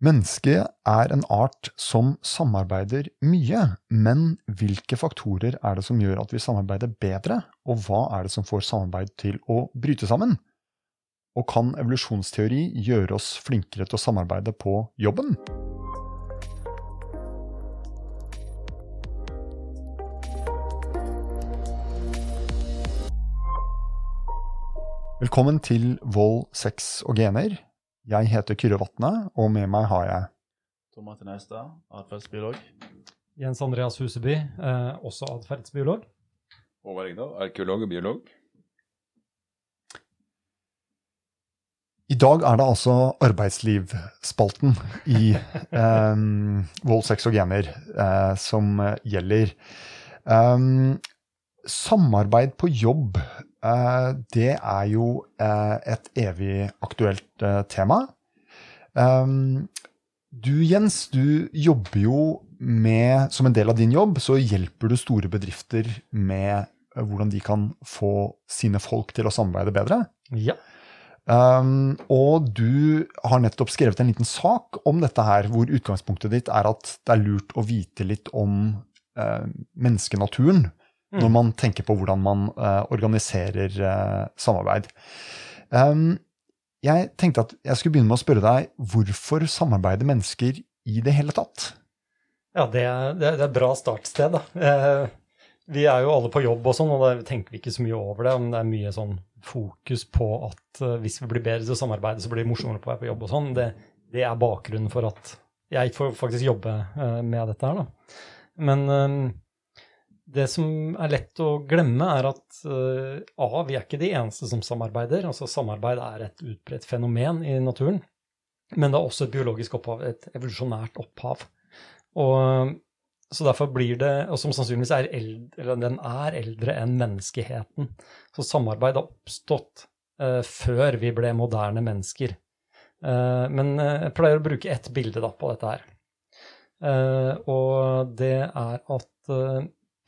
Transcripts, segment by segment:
Mennesket er en art som samarbeider mye, men hvilke faktorer er det som gjør at vi samarbeider bedre, og hva er det som får samarbeid til å bryte sammen? Og kan evolusjonsteori gjøre oss flinkere til å samarbeide på jobben? Velkommen til Vold, sex og gener. Jeg heter Kyrre Vatne, og med meg har jeg Tom Martin Austad, atferdsbiolog. Jens Andreas Huseby, eh, også atferdsbiolog. Håvard Engdahl, arkeolog og biolog. I dag er det altså arbeidslivsspalten i eh, Vold, sex og gener eh, som gjelder. Um, samarbeid på jobb det er jo eh, et evig aktuelt eh, tema. Du Jens, du jobber jo med Som en del av din jobb så hjelper du store bedrifter med hvordan de kan få sine folk til å samarbeide bedre. Ja. Um, og du har nettopp skrevet en liten sak om dette her, hvor utgangspunktet ditt er at det er lurt å vite litt om uh, menneskenaturen når mm. man tenker på hvordan man uh, organiserer uh, samarbeid. Um, jeg tenkte at jeg skulle begynne med å spørre deg hvorfor samarbeider mennesker i det hele tatt? Ja, det er, det er et bra startsted, da. Eh, vi er jo alle på jobb og sånn, og da tenker vi ikke så mye over det. Men det er mye sånn fokus på at uh, hvis vi blir bedre til å samarbeide, så blir det morsommere på vei på jobb og sånn. Det, det, er bakgrunnen for at jeg får faktisk jobbe uh, med dette her, da. Men uh, det som er lett å glemme, er at uh, A, vi er ikke de eneste som samarbeider. Altså Samarbeid er et utbredt fenomen i naturen. Men det er også et biologisk opphav, et evolusjonært opphav. Og, så derfor blir det, og som sannsynligvis er eldre, den er eldre enn menneskeheten. Så samarbeid har oppstått uh, før vi ble moderne mennesker. Uh, men jeg pleier å bruke ett bilde da, på dette her. og det er at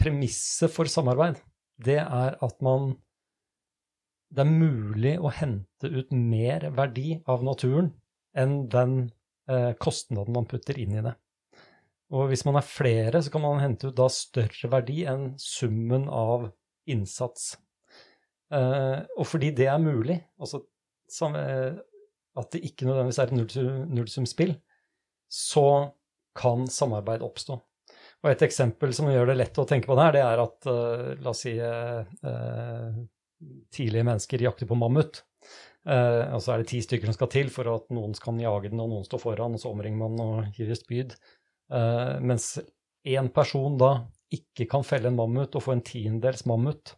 premisset for samarbeid, det er at man Det er mulig å hente ut mer verdi av naturen enn den eh, kostnaden man putter inn i det. Og hvis man er flere, så kan man hente ut da større verdi enn summen av innsats. Eh, og fordi det er mulig, altså eh, at det ikke nødvendigvis er et nullsumspill, så kan samarbeid oppstå. Og et eksempel som gjør det lett å tenke på det her, det er at uh, la oss si uh, tidlige mennesker jakter på mammut. Uh, og så er det ti stykker som skal til for at noen kan jage den, og noen står foran, og så omringer man og gir spyd. mens én person da ikke kan felle en mammut og få en tiendedels mammut,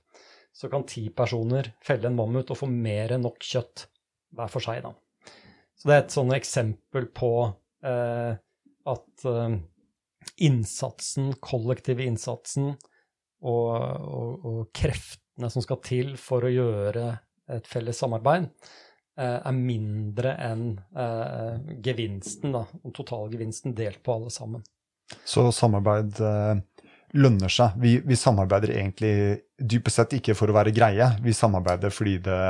så kan ti personer felle en mammut og få mer enn nok kjøtt hver for seg, da. Så det er et sånn eksempel på at innsatsen, kollektive innsatsen og, og, og, kreftene som skal til for å gjøre et felles samarbeid, eh, er mindre enn eh, gevinsten, da, den totale gevinsten delt på alle sammen. Så samarbeid eh, lønner seg. Vi, vi, samarbeider egentlig dypest sett ikke for å være greie, vi samarbeider fordi det,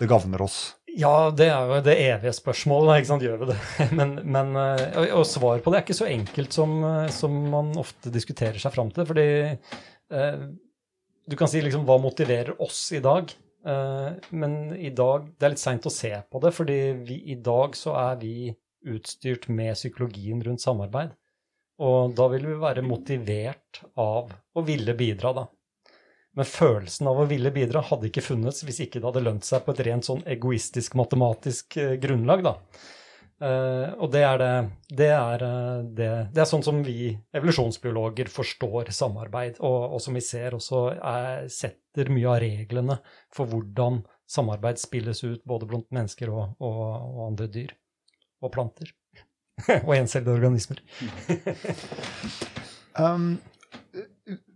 det gagner oss. Ja, det er jo det evige spørsmålet. ikke sant, Gjør vi det? Men, men eh, og, svaret på det er ikke så enkelt som, eh, som man ofte diskuterer seg fram til. fordi eh, du kan si liksom hva motiverer oss i dag? Eh, men i dag Det er litt seint å se på det, fordi vi, i dag så er vi utstyrt med psykologien rundt samarbeid. Og da vil vi være motivert av å ville bidra, da. Men følelsen av å ville bidra hadde ikke funnes hvis ikke det hadde lønt seg på et rent sånn egoistisk matematisk uh, grunnlag, da. Uh, og det er det det er, uh, det det, er sånn som vi evolusjonsbiologer forstår samarbeid, og, og som vi ser også er, setter mye av reglene for hvordan samarbeid spilles ut både blant mennesker og, og, og andre dyr. Og planter. og encellede organismer. um,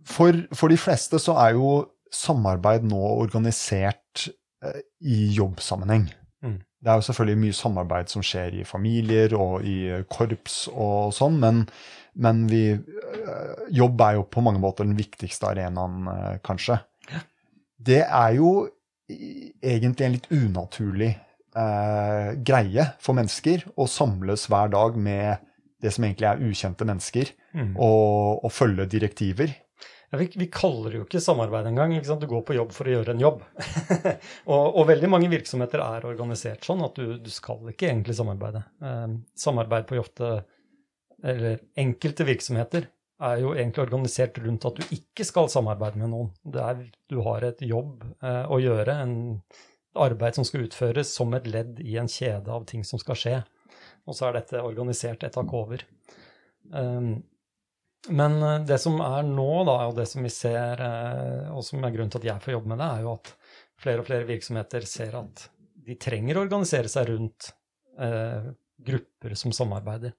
for, for, de fleste så er jo samarbeid nå organisert eh, i jobbsammenheng. Mm. Det er jo selvfølgelig mye samarbeid som skjer i familier og i korps og sånn, men, men vi, eh, jobb er jo på mange måter den viktigste arenaen, eh, kanskje. Det er jo egentlig en litt unaturlig eh, greie for mennesker å samles hver dag med det som egentlig er ukjente mennesker, Mm. og, og følge direktiver. Ja, vi, vi kaller det jo ikke samarbeid engang. ikke? Du går på jobb for å gjøre en jobb. og, og veldig mange virksomheter er organisert sånn at du, du skal ikke egentlig samarbeide. Eh, samarbeid på ofte Eller enkelte virksomheter er jo egentlig organisert rundt at du ikke skal samarbeide med noen. Det er, du har et jobb eh, å gjøre, en arbeid som skal utføres som et ledd i en kjede av ting som skal skje. Og så er dette organisert et hakk over. Um, men eh, det som er nå, da, og det som vi ser, eh, og som er grunnen til at jeg får jobbe med det, er jo at flere og flere virksomheter ser at de trenger å organisere seg rundt eh, grupper som samarbeider.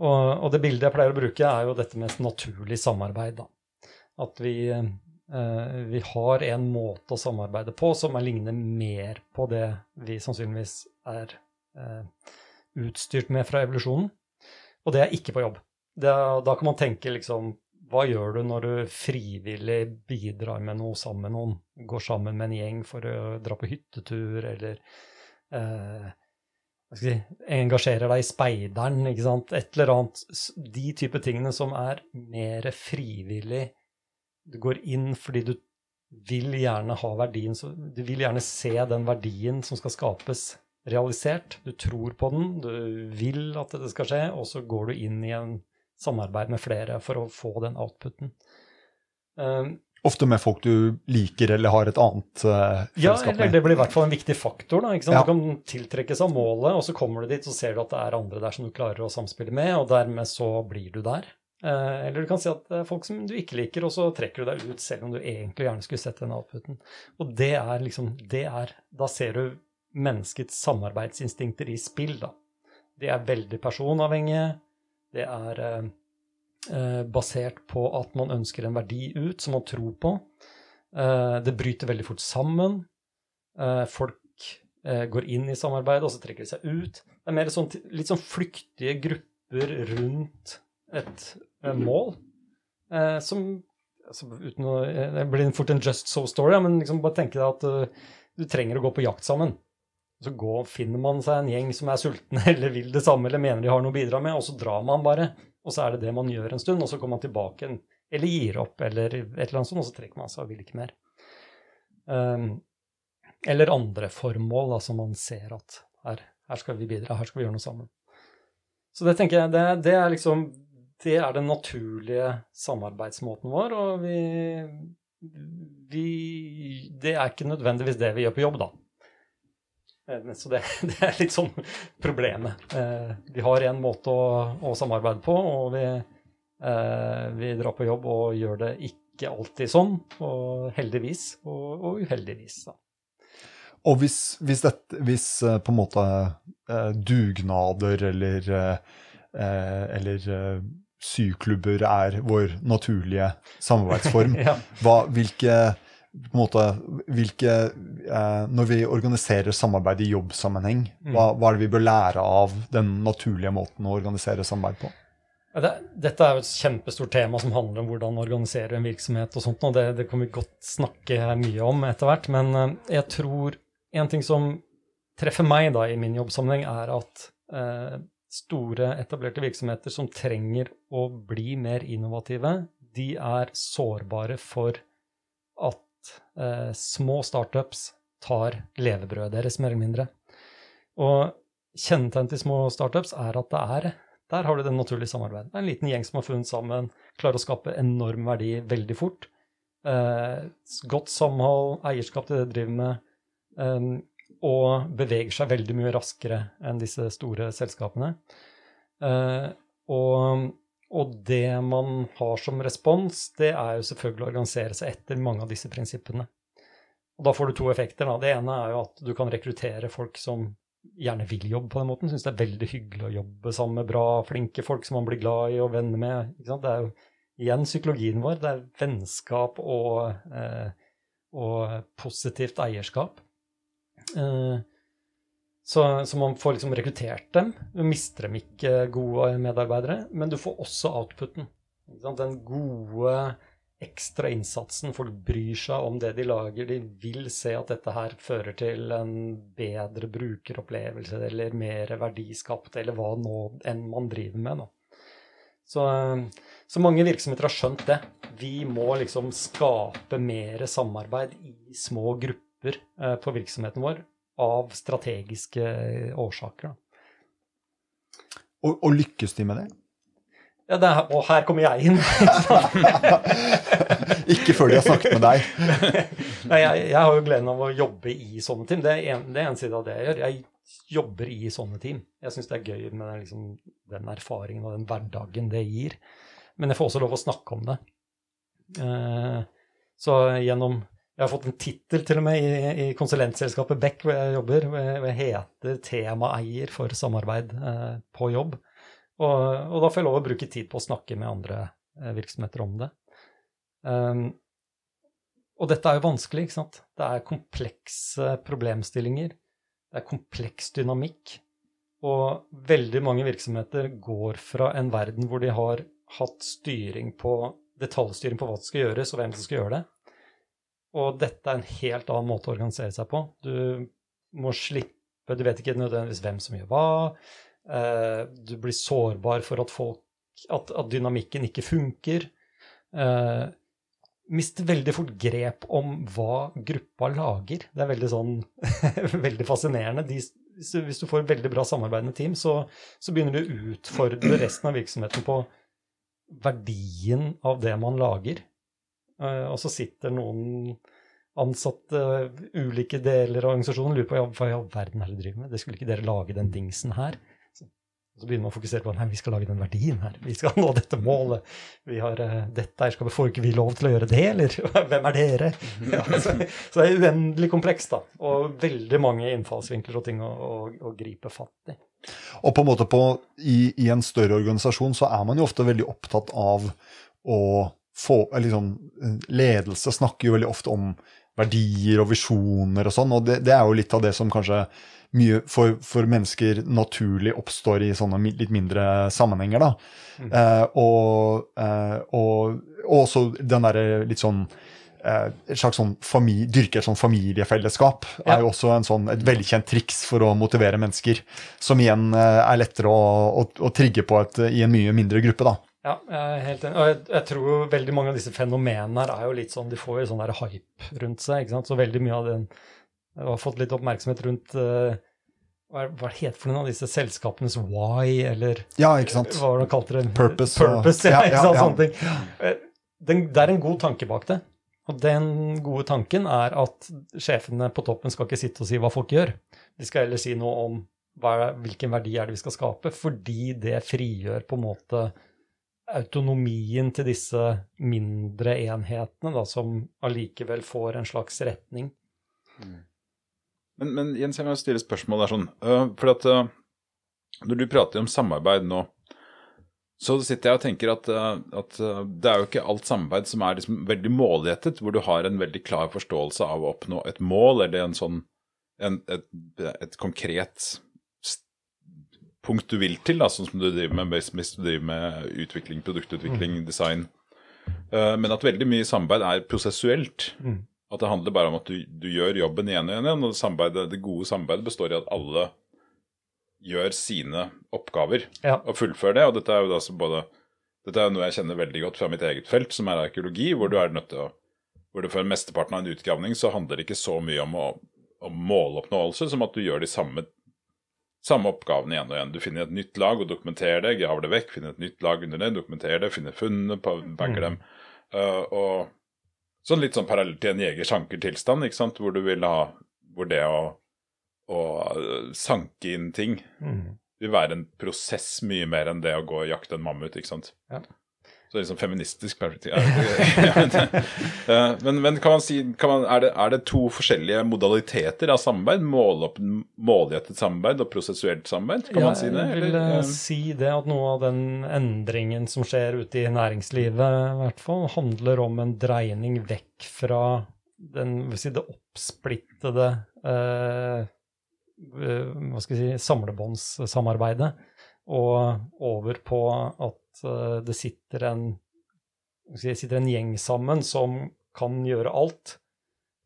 Og, og, det bildet jeg pleier å bruke, er jo dette med naturlig samarbeid. Da. At vi, eh, vi har en måte å samarbeide på som ligner mer på det vi sannsynligvis er eh, utstyrt med fra evolusjonen. Og det er ikke på jobb. Det, da kan man tenke liksom Hva gjør du når du frivillig bidrar med noe sammen med noen? Går sammen med en gjeng for å dra på hyttetur, eller eh, si, engasjerer deg i speideren, ikke sant? Et eller annet. De type tingene som er mer frivillig. Du går inn fordi du vil gjerne ha verdien, du vil gjerne se den verdien som skal skapes, realisert. Du tror på den, du vil at det skal skje, og så går du inn i en samarbeid med flere for å få den outputen. Um, Ofte med folk du liker eller har et annet uh, ja, eller det blir i hvert fall en viktig faktor. Da, ja. Du kan tiltrekkes av målet, og så kommer du dit og ser du at det er andre der som du klarer å samspille med, og dermed så blir du der. Uh, eller du kan si at det er folk som du ikke liker, og så trekker du deg ut selv om du egentlig gjerne skulle sett den outputen. Og det er liksom det er, Da ser du menneskets samarbeidsinstinkter i spill, da. De er veldig personavhengige. Det er eh, eh, basert på at man ønsker en verdi ut som man tror på. Eh, det bryter veldig fort sammen. Eh, folk eh, går inn i samarbeidet, og så trekker de seg ut. Det er mer sånn, litt sånn flyktige grupper rundt et eh, mål som altså, uten å, Det blir fort en just so story, men liksom bare tenke deg at du trenger å gå på jakt sammen. Så går, finner man seg en gjeng som er sultne eller vil det samme eller mener de har noe å bidra med, og så drar man bare. Og så er det det man gjør en stund, og så kommer man tilbake en, eller gir opp eller et eller annet sånt, og så trekker man seg og vil ikke mer. Um, eller andre formål da, som man ser at her, her, skal vi bidra, her skal vi gjøre noe sammen. Så det tenker jeg, det, det er liksom det er den naturlige samarbeidsmåten vår, og vi, vi Det er ikke nødvendigvis det vi gjør på jobb, da. Eh, så det, det, er litt sånn problemet. Eh, vi har én måte å, å, samarbeide på, og vi, eh, vi, drar på jobb og gjør det ikke alltid sånn. Og heldigvis og, og uheldigvis. Da. Og hvis, hvis, dette, hvis, på en måte dugnader eller, eller syklubber er vår naturlige samarbeidsform, ja. hva, hvilke på en måte, hvilke, eh, Når vi organiserer samarbeid i jobbsammenheng, mm. hva, hva, er det vi bør lære av den naturlige måten å organisere samarbeid på? Det, dette er jo et kjempestort tema som handler om hvordan organisere en virksomhet. og sånt, og det, det kan vi godt snakke mye om etter hvert. Men eh, jeg tror en ting som treffer meg da i min jobbsammenheng, er at eh, store, etablerte virksomheter som trenger å bli mer innovative, de er sårbare for at eh, små startups tar levebrødet deres, mer eller mindre. Og kjennetegn til små startups er at det er der har du det naturlige samarbeidet. Det er en liten gjeng som har funnet sammen, klarer å skape enorm verdi veldig fort. Eh, godt samhold, eierskap til det de driver med, eh, og beveger seg veldig mye raskere enn disse store selskapene. Eh, og og det man har som respons, det er jo selvfølgelig å organisere seg etter mange av disse prinsippene. Og da får du to effekter. Da. Det ene er jo at du kan rekruttere folk som gjerne vil jobbe på den måten. Syns det er veldig hyggelig å jobbe sammen med bra, flinke folk som man blir glad i og venner med. Det er jo igjen psykologien vår. Det er vennskap og, eh, og positivt eierskap. Eh, så, så, man får liksom rekruttert dem. Du mister dem ikke, gode medarbeidere, men du får også outputen. Den gode, ekstra innsatsen. Folk bryr seg om det de lager. De vil se at dette her fører til en bedre brukeropplevelse eller mer verdiskapt, eller hva nå enn man driver med. Så, så mange virksomheter har skjønt det. Vi må liksom skape mer samarbeid i små grupper eh, på virksomheten vår av strategiske årsaker. Da. Og, og lykkes de med det? Ja, er, og her kommer jeg inn. ikke før de har snakket med deg. Nei, jeg, jeg, har jo gleden av å jobbe i sånne team. Det er en, det er en side av det jeg gjør. Jeg jobber i sånne team. Jeg syns det er gøy med liksom, den erfaringen og den hverdagen det gir. Men jeg får også lov å snakke om det. Uh, så gjennom Jeg har fått en tittel til og med i, i konsulentselskapet Beck, hvor jeg jobber. Hvor jeg heter temaeier for samarbeid eh, på jobb. Og, og, da får jeg lov å bruke tid på å snakke med andre eh, virksomheter om det. Um, og dette er jo vanskelig, ikke sant. Det er komplekse problemstillinger. Det er kompleks dynamikk. Og veldig mange virksomheter går fra en verden hvor de har hatt styring på, detaljstyring på hva som skal gjøres, og hvem som skal gjøre det. Og dette er en helt annen måte å organisere seg på. Du må slippe Du vet ikke nødvendigvis hvem som gjør hva. Eh, du blir sårbar for at, folk, at, at dynamikken ikke funker. Eh, mister veldig fort grep om hva gruppa lager. Det er veldig sånn veldig fascinerende. De, hvis du får et veldig bra samarbeidende team, så, så, begynner du å utfordre resten av virksomheten på verdien av det man lager. Uh, og så sitter noen ansatte ulike deler av organisasjonen og lurer på ja, hva i all verden er det dere driver med? Det skulle ikke dere lage den dingsen her? Så begynner man å fokusere på at vi skal lage den verdien her. Vi skal nå dette målet. Vi har uh, dette her, skal, Får ikke vi lov til å gjøre det, eller? Hvem er dere? Ja, så, så, det er uendelig komplekst, da. Og veldig mange innfallsvinkler og ting å, å, å gripe fatt i. Og på en måte på, i, i, en større organisasjon så er man jo ofte veldig opptatt av å få liksom, Ledelse snakker jo veldig ofte om verdier og visjoner og sånn, og det, det er jo litt av det som kanskje mye for, for, mennesker naturlig oppstår i sånne litt mindre sammenhenger. da. Mm. Eh, og, eh, og, og, også den derre litt sånn eh, et slags sånn familie, Dyrke et sånn familiefellesskap ja. er jo også en sånn, et velkjent triks for å motivere mennesker. Som igjen eh, er lettere å, å, å trigge på et, i en mye mindre gruppe. da. Ja, jeg er helt enig. Og jeg, jeg, tror veldig mange av disse fenomenene her er jo litt sånn De får jo sånn der hype rundt seg. ikke sant? Så veldig mye av den har fått litt oppmerksomhet rundt uh, hva, er det het for noen av disse selskapenes why, eller ja, ikke sant? hva var det kalte det? Purpose. Purpose ja, ja, ja, sånne ting. Eh, den, det er en god tanke bak det. Og den gode tanken er at sjefene på toppen skal ikke sitte og si hva folk gjør. De skal heller si noe om hva, hvilken verdi er det vi skal skape, fordi det frigjør på en måte autonomien til disse mindre enhetene, da, som allikevel får en slags retning. Mm. Men, men Jens, jeg må stille spørsmål der sånn. Uh, for at uh, når du prater om samarbeid nå, så sitter jeg og tenker at, uh, at det er jo ikke alt samarbeid som er liksom veldig målrettet, hvor du har en veldig klar forståelse av å oppnå et mål eller en sånn, en, et, et, konkret punkt du vil til, da, sånn som du driver med Basemist, du driver med utvikling, produktutvikling, mm. design. men at veldig mye samarbeid er prosessuelt. Mm. At det handler bare om at du, du gjør jobben igjen og igjen. igjen og det, det, gode samarbeidet består i at alle gjør sine oppgaver ja. og fullfører det. Og dette er jo da både dette er jo noe jeg kjenner veldig godt fra mitt eget felt, som er arkeologi, hvor du er nødt til å hvor det for mesteparten av en utgravning så handler det ikke så mye om, å, om måloppnåelse som at du gjør de samme, samme oppgaven igjen og igjen. Du finner et nytt lag og dokumenterer det, graver det vekk, finner et nytt lag under det, dokumenterer det, finner funnene, backer mm. dem. Uh, og Sånn litt sånn parallelt til en jegers sanker-tilstand, ikke sant, hvor du vil ha Hvor det å, å sanke inn ting mm. vil være en prosess mye mer enn det å gå og jakte en mammut, ikke sant. Ja. Så liksom feministisk perspektiv. men, men, kan man si kan man, er, det, er, det, to forskjellige modaliteter av samarbeid? Målopp, målrettet samarbeid og prosessuelt samarbeid? Kan ja, man si det? Jeg vil eller? Eh, si det at noe av den endringen som skjer ute i næringslivet, i hvert fall, handler om en dreining vekk fra den, si, det oppsplittede eh, eh, hva skal jeg si, samlebåndssamarbeidet, og over på at Eh, det sitter en det sitter en gjeng sammen som kan gjøre alt.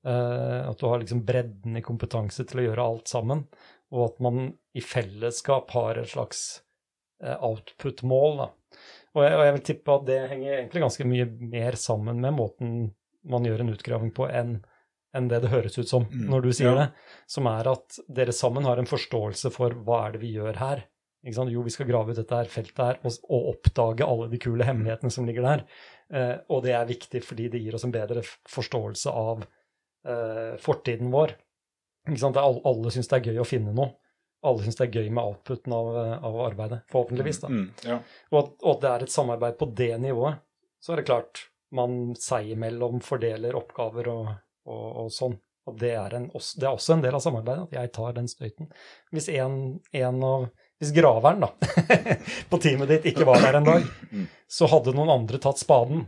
Eh, at du har liksom bredden i kompetanse til å gjøre alt sammen. Og at man i fellesskap har et slags eh, output-mål. Og og jeg vil tippe at det henger egentlig ganske mye mer sammen med måten man gjør en utgraving på, enn enn det det høres ut som Mm, når du sier ja. det. Som er at dere sammen har en forståelse for hva er det vi gjør her. Jo, vi skal grave ut dette her feltet her og, og oppdage alle de kule hemmelighetene som ligger der. Eh, og det er viktig fordi det gir oss en bedre forståelse av eh, fortiden vår. Ikke alle alle syns det er gøy å finne noe. Alle syns det er gøy med outputen av, eh, av arbeidet. Forhåpentligvis, da. Mm, ja. Og at, og at det er et samarbeid på det nivået, så er det klart man seg imellom fordeler oppgaver og, og, og sånn. Og det er, en, det er også en del av samarbeidet, at jeg tar den støyten. Hvis en, en av Hvis graveren da, på teamet ditt ikke var der en dag, Mm. så hadde noen andre tatt spaden.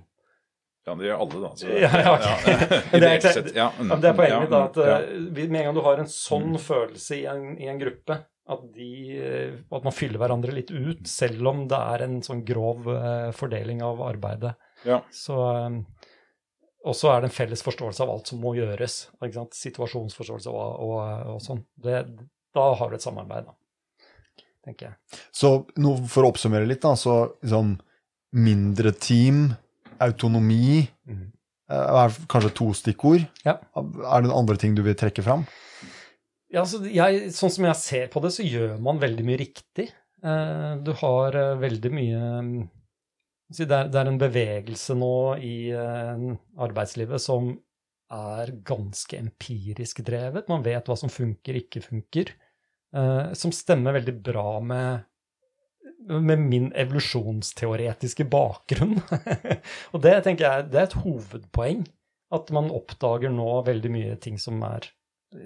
ja, det gjør alle, da. Så, Ja, ja, ok. Men det er det, ja, mm, men det er poenget mitt, da. At ja. eh, med en gang du har en sånn følelse i en, i en gruppe, at, de, eh, at man fyller hverandre litt ut, selv om det er en sånn grov eh, fordeling av arbeidet. Ja. Så Og så er det en felles forståelse av alt som må gjøres. Situasjonsforståelse og, og, og sånn. Da har du et samarbeid, da. Tenker jeg. Så for å oppsummere litt, da, så liksom mindre team, autonomi eh, er kanskje to stikkord. Ja. Er det andre ting du vil trekke fram? Ja, så jeg, sånn som jeg ser på det, så gjør man veldig mye riktig. Eh, du har eh, veldig mye mm, det, er, en bevegelse nå i arbeidslivet som er ganske empirisk drevet. Man vet hva som funker, ikke funker. Eh, som stemmer veldig bra med, med min evolusjonsteoretiske bakgrunn. Og det tenker jeg det er et hovedpoeng. At man oppdager nå veldig mye ting som er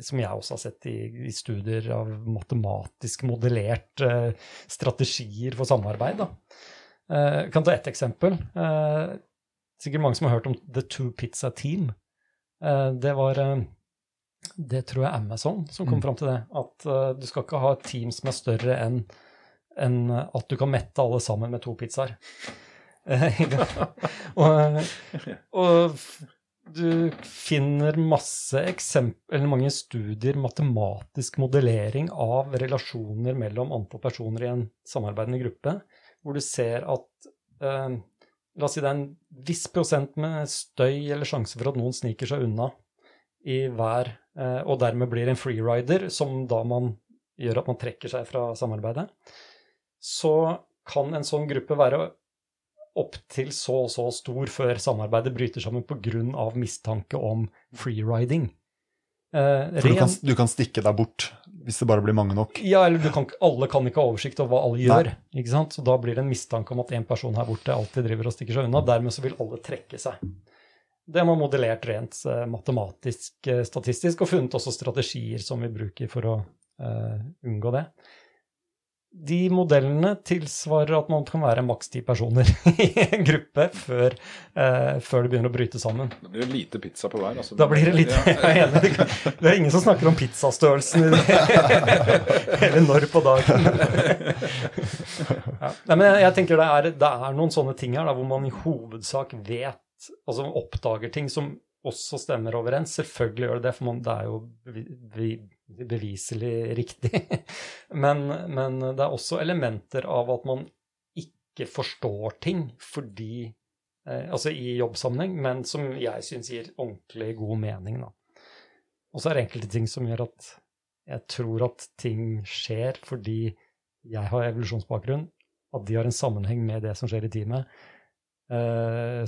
som jeg også har sett i, i studier av matematisk modellert eh, strategier for samarbeid. Da. Eh, kan ta ett eksempel. Eh, sikkert mange som har hørt om The Two Pizza Team. Eh, det var eh, Det tror jeg Amazon som kom Mm. fram til det. At uh, du skal ikke ha et team som er større enn en at du kan mette alle sammen med to pizzaer. Eh, og, og du finner masse eksempel, eller mange studier, matematisk modellering av relasjoner mellom antall personer i en samarbeidende gruppe, hvor du ser at eh, La oss si det er en viss prosent med støy eller sjanse for at noen sniker seg unna i hver, eh, og dermed blir en freerider, som da man gjør at man trekker seg fra samarbeidet, så kan en sånn gruppe være opptil så og så stor før samarbeidet bryter sammen pga. mistanke om freeriding. Eh, For du kan, du kan stikke deg bort hvis det bare blir mange nok. ja, eller du kan, alle kan ikke ha oversikt over hva alle gjør. ikke sant? Så da blir det en mistanke om at en person her borte alltid driver og stikker seg unna. Dermed så vil alle trekke seg. Det har man modellert rent eh, matematisk, eh, statistisk, og funnet også strategier som vi bruker for å uh, unngå det. De modellene tilsvarer at man kan være maks ti personer i en gruppe før, uh, før det begynner å bryte sammen. Da blir det lite pizza på hver. Altså. Da blir det er enig. Det Det er ingen som snakker om pizzastørrelsen i det. Eller når på dagen. Ja. Nei, men jeg, jeg tenker det er, det er noen sånne ting her da, hvor man i hovedsak vet Altså oppdager ting som også stemmer overens. Selvfølgelig gjør det det, for man, det er jo bevi- bevi- beviselig riktig. Men, men det er også elementer av at man ikke forstår ting fordi eh, Altså i jobbsammenheng, men som jeg syns gir ordentlig god mening, da. Og så er det enkelte ting som gjør at jeg tror at ting skjer fordi jeg har evolusjonsbakgrunn, at de har en sammenheng med det som skjer i teamet,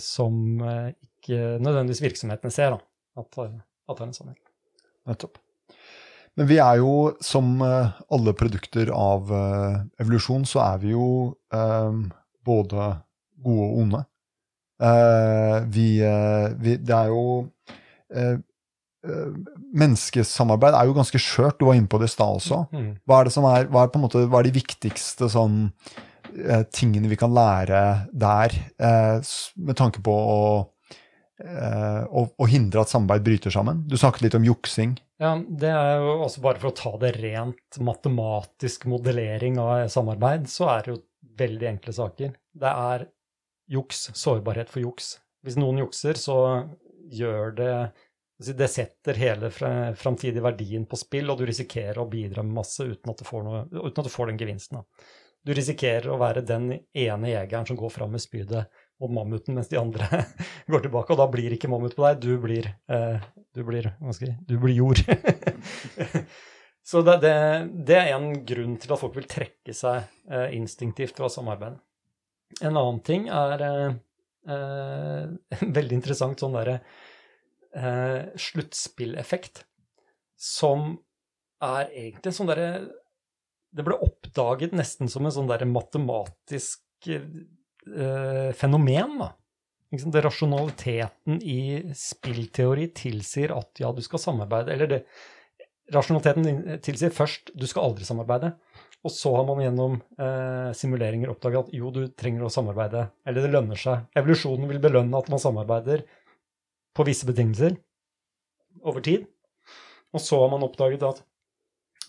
som eh, ikke nødvendigvis virksomhetene ser, da. At, eh, at det er en sammenheng. Nettopp. Men vi er jo, som eh, alle produkter av eh, evolusjon, så er vi jo eh, både gode og onde. Uh, vi, uh, vi Det er jo uh, eh, Menneskesamarbeid er jo ganske skjørt, du var inne på det i stad også. Mm. Hva er det som er, hva er måte, hva er de viktigste sånn, eh, tingene vi kan lære der, eh, med tanke på å, eh, å, å hindre at samarbeid bryter sammen? Du snakket litt om juksing. Ja, det er jo også bare for å ta det rent matematisk modellering av samarbeid, så er det jo veldig enkle saker. Det er juks, sårbarhet for juks. Hvis noen jukser, så gjør det Det setter hele fra- framtidige verdien på spill, og du risikerer å bidra med masse uten at du får, noe, uten at du får den gevinsten. Da. Du risikerer å være den ene jegeren som går fram med spydet mot mammuten, mens de andre går tilbake, og da blir ikke mammut på deg, du blir, eh, du blir, du blir jord. Så det, det, det er en grunn til at folk vil trekke seg eh, instinktivt fra samarbeid. En annen ting er eh, eh, veldig interessant sånn derre eh, sluttspilleffekt, som er egentlig en sånn derre Det ble oppdaget nesten som en sånn derre matematisk eh, fenomen, da. Det rasjonaliteten i spillteori tilsier at ja, du skal samarbeide, eller det Rasjonaliteten tilsier først du skal aldri samarbeide. Og så har man gjennom eh, simuleringer oppdaget at jo, du trenger å samarbeide. Eller det lønner seg. Evolusjonen vil belønne at man samarbeider på visse betingelser over tid. Og så har man oppdaget at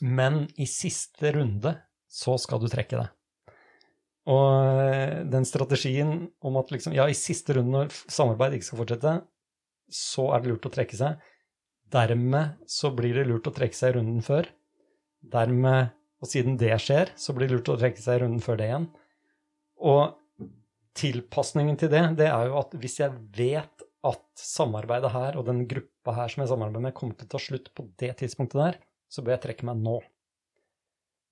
men i siste runde så skal du trekke deg. Og eh, den strategien om at liksom, ja, i siste runde når samarbeid ikke skal fortsette, så er det lurt å trekke seg. Dermed så blir det lurt å trekke seg i runden før. Dermed, og siden det skjer, så blir det lurt å trekke seg i runden før det igjen. Og tilpasningen til det, det er jo at hvis jeg vet at samarbeidet her og den gruppa her som jeg samarbeider med, kommer til å ta slutt på det tidspunktet der, så bør jeg trekke meg nå.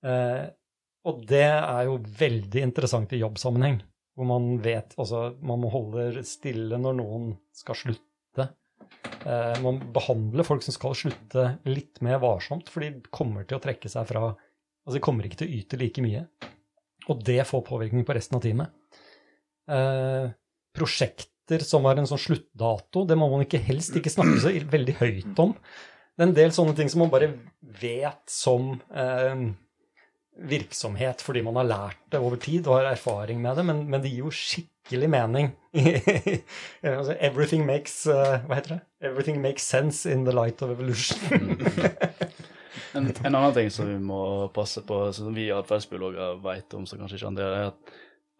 Eh, og det er jo veldig interessant i jobbsammenheng, hvor man vet Altså, man må holde stille når noen skal slutte. Eh, man behandler folk som skal slutte, litt mer varsomt, for de kommer til å trekke seg fra Altså, de kommer ikke til å yte like mye. Og det får påvirkning på resten av teamet. Eh, prosjekter som har en sånn sluttdato, det må man ikke helst ikke snakke så veldig høyt om. Det er en del sånne ting som man bare vet som eh, virksomhet fordi man har lært det over tid og har erfaring med det, men, men det gir jo skikkelig mening. Altså, Everything makes uh, Hva heter det? Everything makes sense in the light of evolution. En, en annen ting som vi må passe på, som vi atferdsbiologer vet om, som kanskje ikke andre, er at,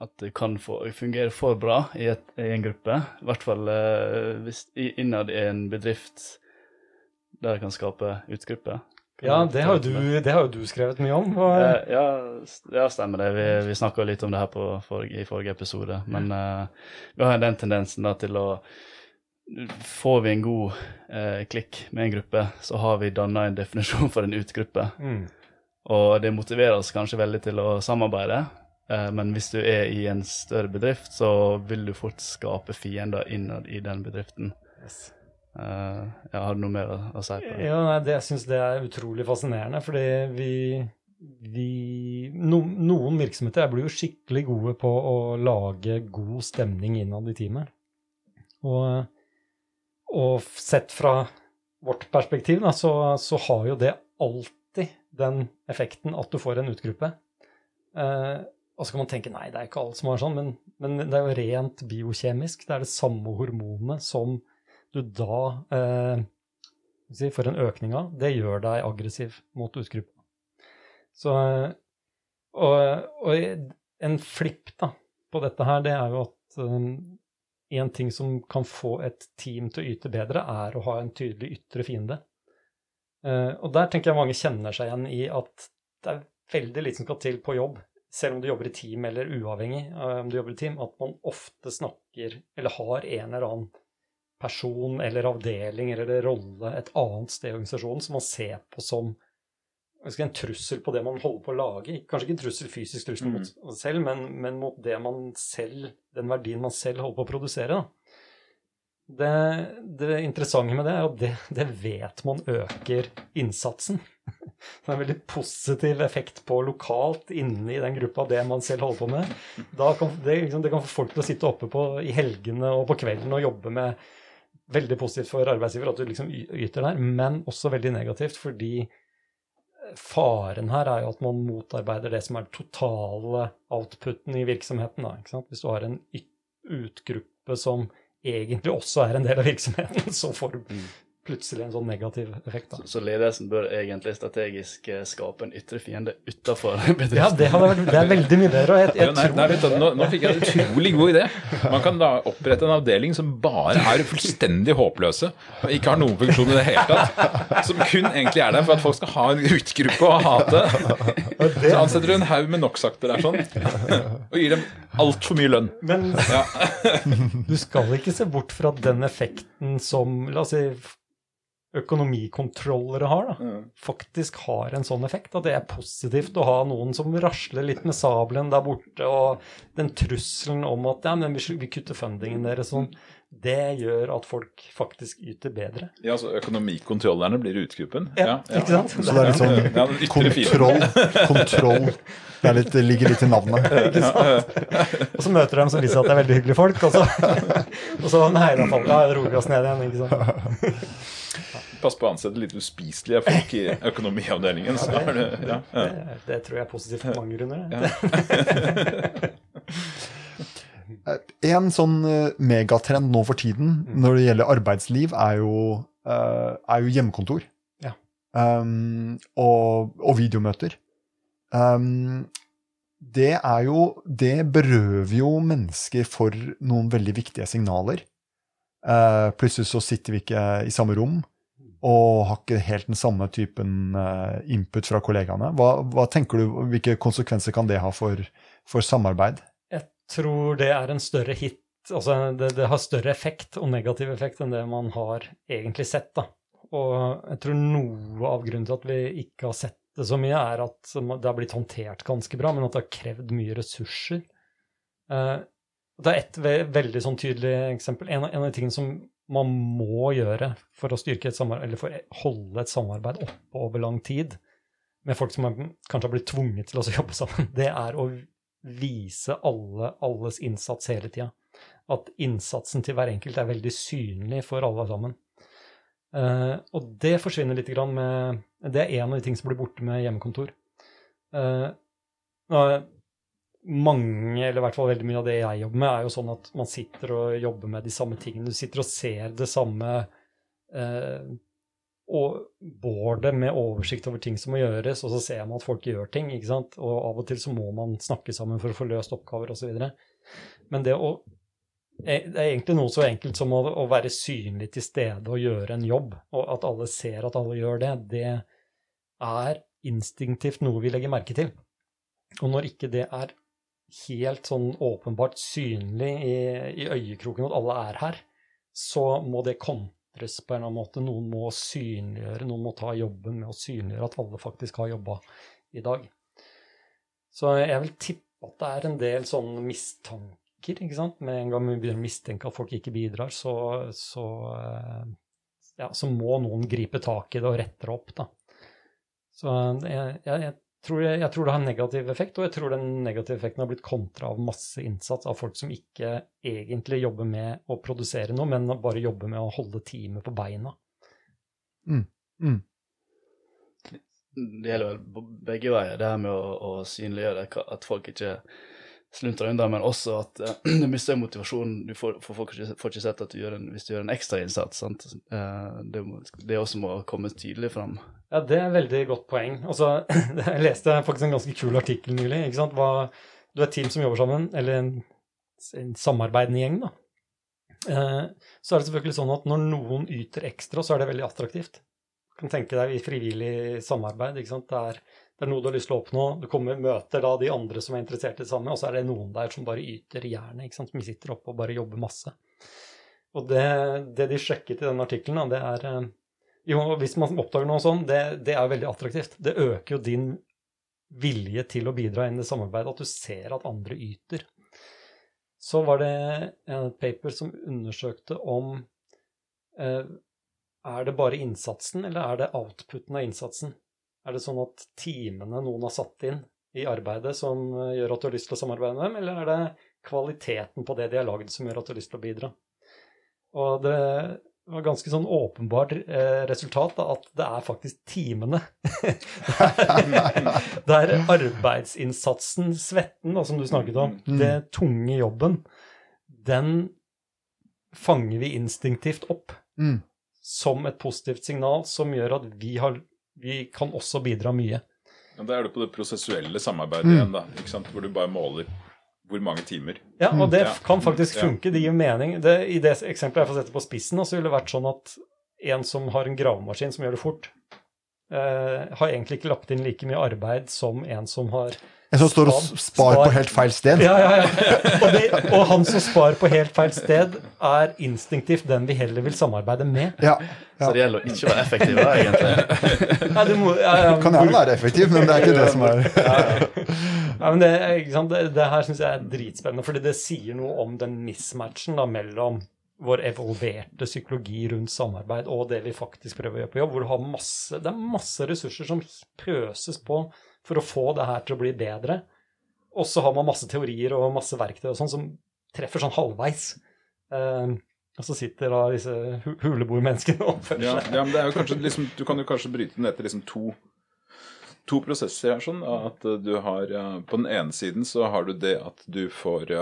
at det kan fungere for bra i, et, i en gruppe. I hvert fall eh, hvis, innad i en bedrift der det kan skape utgrupper. Ja, det har, du, det har jo du skrevet mye om. Og, Eh, ja, ja, stemmer det. Vi, vi snakka litt om det her på forrige, i forrige episode. Men uh, vi har den tendensen da til å Får vi en god uh, klikk med en gruppe, så har vi danna en definisjon for en utgruppe. mm, Og det motiverer oss kanskje veldig til å samarbeide. Men hvis du er i en større bedrift, så vil du fort skape fiender innad i den bedriften. Eh, ja, har du noe mer å si på det? Ja, nei, det, jeg syns det er utrolig fascinerende, fordi vi, vi no, Noen virksomheter blir jo skikkelig gode på å lage god stemning innad i teamet. Og, og sett fra vårt perspektiv, da, så, så har jo det alltid den effekten at du får en utgruppe. Uh, og så kan man tenke nei, det er ikke alle som har sånn, men, men det er jo rent biokjemisk. Det er det samme hormonet som du da eh, si, får en økning av, det gjør deg aggressiv mot utgruppa. Så og, og en flipp da, på dette her, det er jo at um, en ting som kan få et team til å yte bedre, er å ha en tydelig ytre fiende. Eh, og der tenker jeg mange kjenner seg igjen i at det er veldig lite som skal til på jobb, selv om du jobber i team eller uavhengig av om du jobber i team, at man ofte snakker eller har en eller annen person eller avdeling eller rolle et annet sted i organisasjonen som man ser på som en trussel på det man holder på å lage. Kanskje ikke en trussel, fysisk trussel mot seg selv, men, men mot det man selv, den verdien man selv holder på å produsere. Det, det interessante med det er at det, det vet man øker innsatsen. Det er en veldig positiv effekt på lokalt inni den gruppa, det man selv holder på med. Da kan, det, liksom, det kan få folk til å sitte oppe på, i helgene og på kvelden og jobbe med Veldig positivt for arbeidsgiver at du liksom yter der, men også veldig negativt fordi faren her er jo at man motarbeider det som er den totale outputen i virksomheten. Da? Hvis du har en utgruppe som egentlig også er en del av virksomheten, så får du plutselig en sånn negativ effekt. da. Så, så ledelsen bør egentlig strategisk eh, skape en ytre fiende utafor bedriften. Ja, det, hadde vært, det er veldig mye bedre. og jeg, jeg nei, nei, vet du, nå, nå fikk jeg en utrolig god idé. Man kan da opprette en avdeling som bare er fullstendig håpløse og ikke har noen funksjon i det hele tatt. Som kun egentlig er der for at folk skal ha en utgruppe å hate. Så ansetter du en haug med NOx-akter der sånn, og gir dem altfor mye lønn. Men Ja. du skal ikke se bort fra den effekten som la oss si, økonomikontrollere har. da. Faktisk har en sånn effekt. At det er positivt å ha noen som rasler litt med sabelen der borte, og den trusselen om at ja, men vi vi kutter fundingen deres sånn, det gjør at folk faktisk yter bedre. Ja, så Økonomikontrollerne blir utgruppen? Ja, ikke sant? Så det er litt sånn Ja, kontroll. Kontroll. Det, er litt, det ligger litt i navnet. Ikke sant? Og så møter de som viser at det er veldig hyggelige folk, og så, og så nei, folka og roer oss ned igjen. ikke sant? Pass på å ansette litt uspiselige folk i økonomiavdelingen. Så det, ja, ja. Det, det tror jeg er positivt på mange grunner. det. En sånn eh, megatrend nå for tiden når det gjelder arbeidsliv, er jo, eh, er jo hjemmekontor. Ja. Um, og, og videomøter. Um, det er jo Det berøver jo mennesker for noen veldig viktige signaler. Uh, plutselig så sitter vi ikke i samme rom og har ikke helt den samme typen eh, input fra kollegaene. Hva, hva tenker du, Hvilke konsekvenser kan det ha for, for samarbeid? Tror det er en større hit. Altså det, det har større effekt og negativ effekt enn det man har egentlig sett. da. Og jeg tror noe av grunnen til at vi ikke har sett det så mye, er at det har blitt håndtert ganske bra, men at det har krevd mye ressurser. Eh, det er ett ve veldig sånn tydelig eksempel. En, av- en av de tingene som man må gjøre for å styrke et samarbeid, eller for å holde et samarbeid oppe over lang tid, med folk som kanskje har blitt tvunget til å jobbe sammen, det er å vise alle, alles innsats hele tida. At innsatsen til hver enkelt er veldig synlig for alle sammen. Uh, og det forsvinner litt grann med Det er en av de ting som blir borte med hjemmekontor. Uh, mange, eller i hvert fall veldig mye av det jeg jobber med, er jo sånn at man sitter og jobber med de samme tingene. Du sitter og ser det samme eh, og boardet med oversikt over ting som må gjøres, og så ser man at folk gjør ting. ikke sant? Og av og til så må man snakke sammen for å få løst oppgaver osv. Men det å eh, det er egentlig noe så enkelt som å, å være synlig til stede og gjøre en jobb, og at alle ser at alle gjør det, det er instinktivt noe vi legger merke til. Og når ikke det er helt sånn åpenbart synlig i, i øyekroken at alle er her, så må det kontres på en eller annen måte. Noen må synliggjøre, noen må ta jobben med å synliggjøre at alle faktisk har jobba i dag. Så jeg vil tippe at det er en del sånne mistanker, ikke sant. Med en gang vi begynner å mistenke at folk ikke bidrar, så, så, eh, ja, så må noen gripe tak i det og rette det opp, da. Så jeg, jeg, jeg, tror, jeg, jeg tror det har en negativ effekt, og jeg tror den negative effekten har blitt kontra av masse innsats av folk som ikke egentlig jobber med å produsere noe, men bare jobber med å holde teamet på beina. Mm. Det gjelder vel begge veier, det her med å, å synliggjøre at folk ikke sluntrer unna, men også at uh, du mister motivasjonen. Du får, får, får, ikke, får ikke sett at du gjør en, hvis du gjør en ekstra innsats. Eh, Det, det også må komme tydelig fram. Ja, det er et veldig godt poeng. Altså, jeg leste faktisk en ganske kul artikkel nylig. ikke sant? Hva, du er et team som jobber sammen, eller en, en samarbeidende gjeng, da. Uh, så er det selvfølgelig sånn at når noen yter ekstra, så er det veldig attraktivt. Du kan tenke deg i frivillig samarbeid. ikke sant? Det er, det er noe du har lyst til å oppnå. Du kommer møter da de andre som er interessert i det samme, og så er det noen der som bare yter jernet. ikke sant? Som sitter oppe og bare jobber masse. Og det, det de sjekket i den artikkelen, det er eh, jo, hvis man oppdager noe sånt, det, det er veldig attraktivt. Det øker jo din vilje til å bidra inn i samarbeidet, at du ser at andre yter. Så var det et paper som undersøkte om eh, er det bare innsatsen, eller er det outputen av innsatsen? Er det sånn at timene noen har satt inn i arbeidet som eh, gjør at du har lyst til å samarbeide med dem, eller er det kvaliteten på det de har lagd som gjør at du har lyst til å bidra? Og det var ganske sånn åpenbart eh, resultat da, at det er faktisk timene. Der arbeidsinnsatsen, svetten, da, som du snakket om, Mm. det tunge jobben, den fanger vi instinktivt opp. Mm. som et positivt signal som gjør at vi, har, vi kan også bidra mye. Ja, Da er du på det prosessuelle samarbeidet Mm. igjen, da. ikke sant? Hvor du bare måler hvor mange timer. Ja, og det mm. kan faktisk funke. Det gir mening. Det, I det eksempelet jeg får sette på spissen, så ville det vært sånn at en som har en gravemaskin som gjør det fort, eh, har egentlig ikke lagt inn like mye arbeid som en som har En som står og Spar- spar på helt feil sted. Ja, ja, ja. Og, det, og han som sparer på helt feil sted, er instinktivt den vi heller vil samarbeide med. Ja. Så det gjelder å ikke være effektiv, da, egentlig. Nei, du må, ja, ja, Kan gjerne være effektiv, men det er ikke det som er Ja, men det, ikke sant? det, det her syns jeg er dritspennende, fordi det sier noe om den mismatchen da, mellom vår evolverte psykologi rundt samarbeid og det vi faktisk prøver å gjøre på jobb. hvor du har masse, Det er masse ressurser som pøses på for å få det her til å bli bedre. Og så har man masse teorier og masse verktøy og sånn som treffer sånn halvveis. Uh, og så sitter da disse hu- huleboermenneskene og oppfører Ja, seg. ja, men det er jo kanskje liksom, Du kan jo kanskje bryte ned til liksom to, to prosesser her. sånn, at eh, du har, eh, På den ene siden så har du det at du får,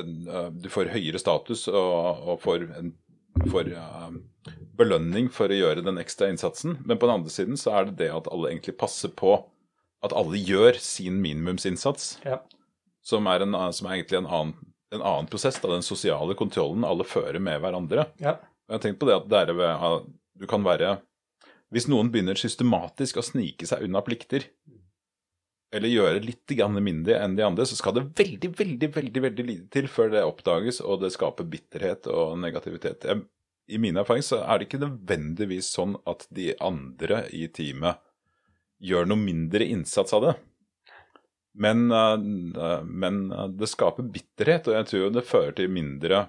en, du får høyere status og, og får, en, får belønning for å gjøre den ekstra innsatsen. Men på den andre siden så er det det at alle egentlig passer på at alle gjør sin minimumsinnsats. Ja. Som er, en, som er egentlig en annen, en annen prosess, da, den sosiale kontrollen alle fører med hverandre. Ja. Jeg har tenkt på det at er at du kan være Hvis noen begynner systematisk å snike seg unna plikter, eller gjøre litt mindre enn de andre, så skal det veldig, veldig veldig, veldig lite til før det oppdages, og det skaper bitterhet og negativitet. Jeg, I min erfaring så er det ikke nødvendigvis sånn at de andre i teamet gjør noe mindre innsats av det. Men, eh, men eh, det skaper bitterhet, og jeg tror det fører til mindre,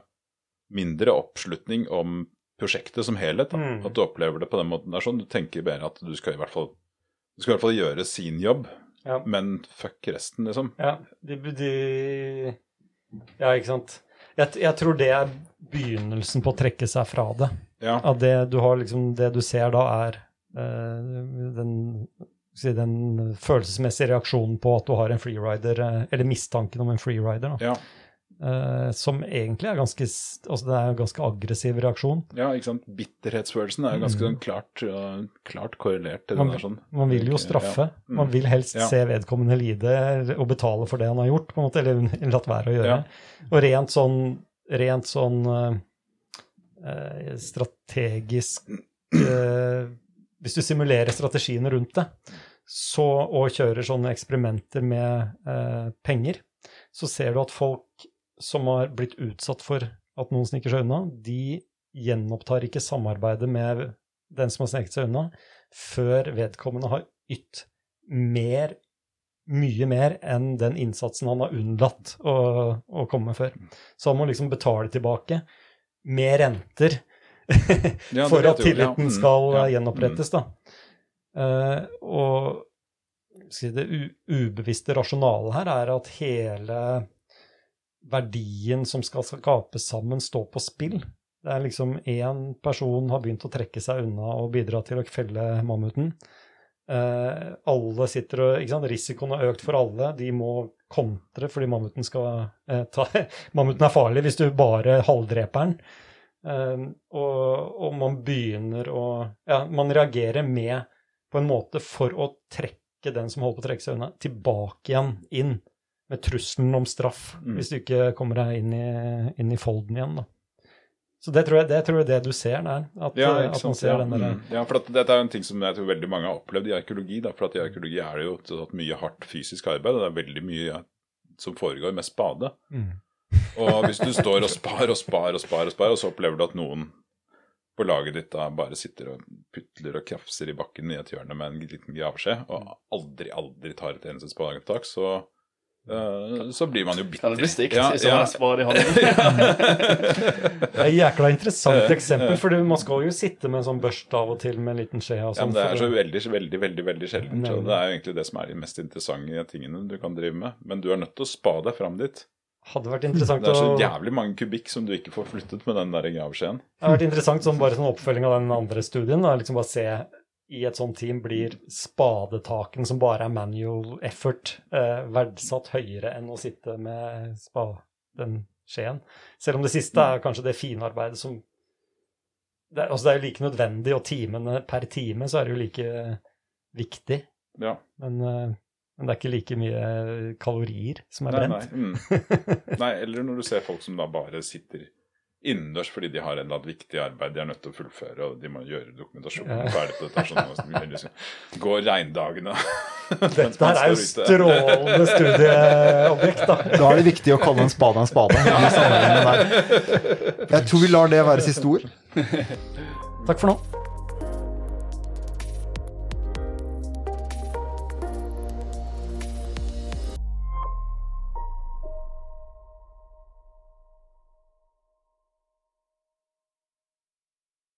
mindre oppslutning om prosjektet som helhet. Mm. At du opplever det på den måten. der, er sånn Du tenker bedre at du skal i hvert fall, du skal i hvert fall gjøre sin jobb, Ja. men fuck resten, liksom. Ja, de, de Ja, ikke sant. Jeg, jeg tror det er begynnelsen på å trekke seg fra det. Ja. At det du har liksom Det du ser da, er øh, den, si, den følelsesmessige reaksjonen på at du har en freerider, eh, eller mistanken om en freerider, da. Ja. Uh, som egentlig er ganske Altså, det er en ganske aggressiv reaksjon. ja, ikke sant. Bitterhetsfølelsen er ganske Mm. sånn klart, uh, klart korrelert til Man- det der sånn. Man vil jo straffe. Ja. Mm. Man vil helst Ja. se vedkommende lide og betale for det han har gjort, på en måte, eller latt være å gjøre. Ja. Og rent sånn, rent sånn eh, strategisk Hvis du simulerer strategiene rundt det, så, og kjører sånne eksperimenter med eh, penger, så ser du at folk som har blitt utsatt for at noen sniker seg unna, de gjenopptar ikke samarbeidet med den som har sneket seg unna, før vedkommende har ytt mer, mye mer enn den innsatsen han har unnlatt å, å komme med før. Så han må liksom betale tilbake med renter for at tilliten Mm, skal gjenopprettes, da. Eh, og det ubevisste rasjonalet her er at hele verdien som skal skapes sammen, står på spill. Det er liksom én person har begynt å trekke seg unna og bidra til å felle mammuten. Eh, alle sitter og ikke sant? Risikoen har økt for alle. De må kontre fordi mammuten skal eh, ta Mammuten er farlig hvis du bare halvdreper den. Eh, og, og man begynner å Ja, man reagerer med på en måte for å trekke den som holder på å trekke seg unna, tilbake igjen inn. Med trusselen om straff, Mm. hvis du ikke kommer deg inn i, inn i folden igjen. da. Så det tror jeg det, tror jeg det du ser der. At, Ja, at man ser Ja, den der, mm. ja, for dette er jo en ting som jeg tror veldig mange har opplevd i arkeologi. Da, for at i arkeologi er det jo et mye hardt fysisk arbeid, og det er veldig mye som foregår med spade. mm. Og hvis du står og spar og spar og spar, og spar, og så opplever du at noen på laget ditt da bare sitter og putler og krafser i bakken i et hjørne med en liten graveskje, og aldri, aldri tar et eneste spadetak, så, eh, så blir man jo bitter. Kan det bli stygt Ja, hvis ja. man spade i hånden? Det er et jækla interessant eksempel, for man skal jo sitte med en sånn børst av og til med en liten skje. og Ja, sånn. men det er så veldig, veldig veldig, veldig sjeldent. Så det er jo egentlig det som er de mest interessante tingene du kan drive med. Men du er nødt til å spa deg fram dit. Hadde vært interessant å... Det er så jævlig mange kubikk som du ikke får flyttet med den der graveskjeen. Det hadde vært interessant som bare sånn oppfølging av den andre studien. Da, liksom bare se i et sånt team blir spadetaken som bare er manual effort, eh, verdsatt høyere enn å sitte med spa, den skjeen. Selv om det siste er kanskje det fine arbeidet som det, er- altså det er jo like nødvendig, og timene per time så er det jo like viktig. Ja. Men, eh, men det er ikke like mye kalorier som er Nei, nei. brent. Mm. nei, eller når du ser folk som da bare sitter innendørs fordi de har et eller viktig arbeid de er nødt til å fullføre, og de må gjøre dokumentasjonen Ja. ferdig på dette. Sånn, liksom, går regndagene Dette her er jo strålende studieobjekt, da. Da er det viktig å kalle en spade en spade. Jeg tror vi lar det være siste ord. Takk for nå.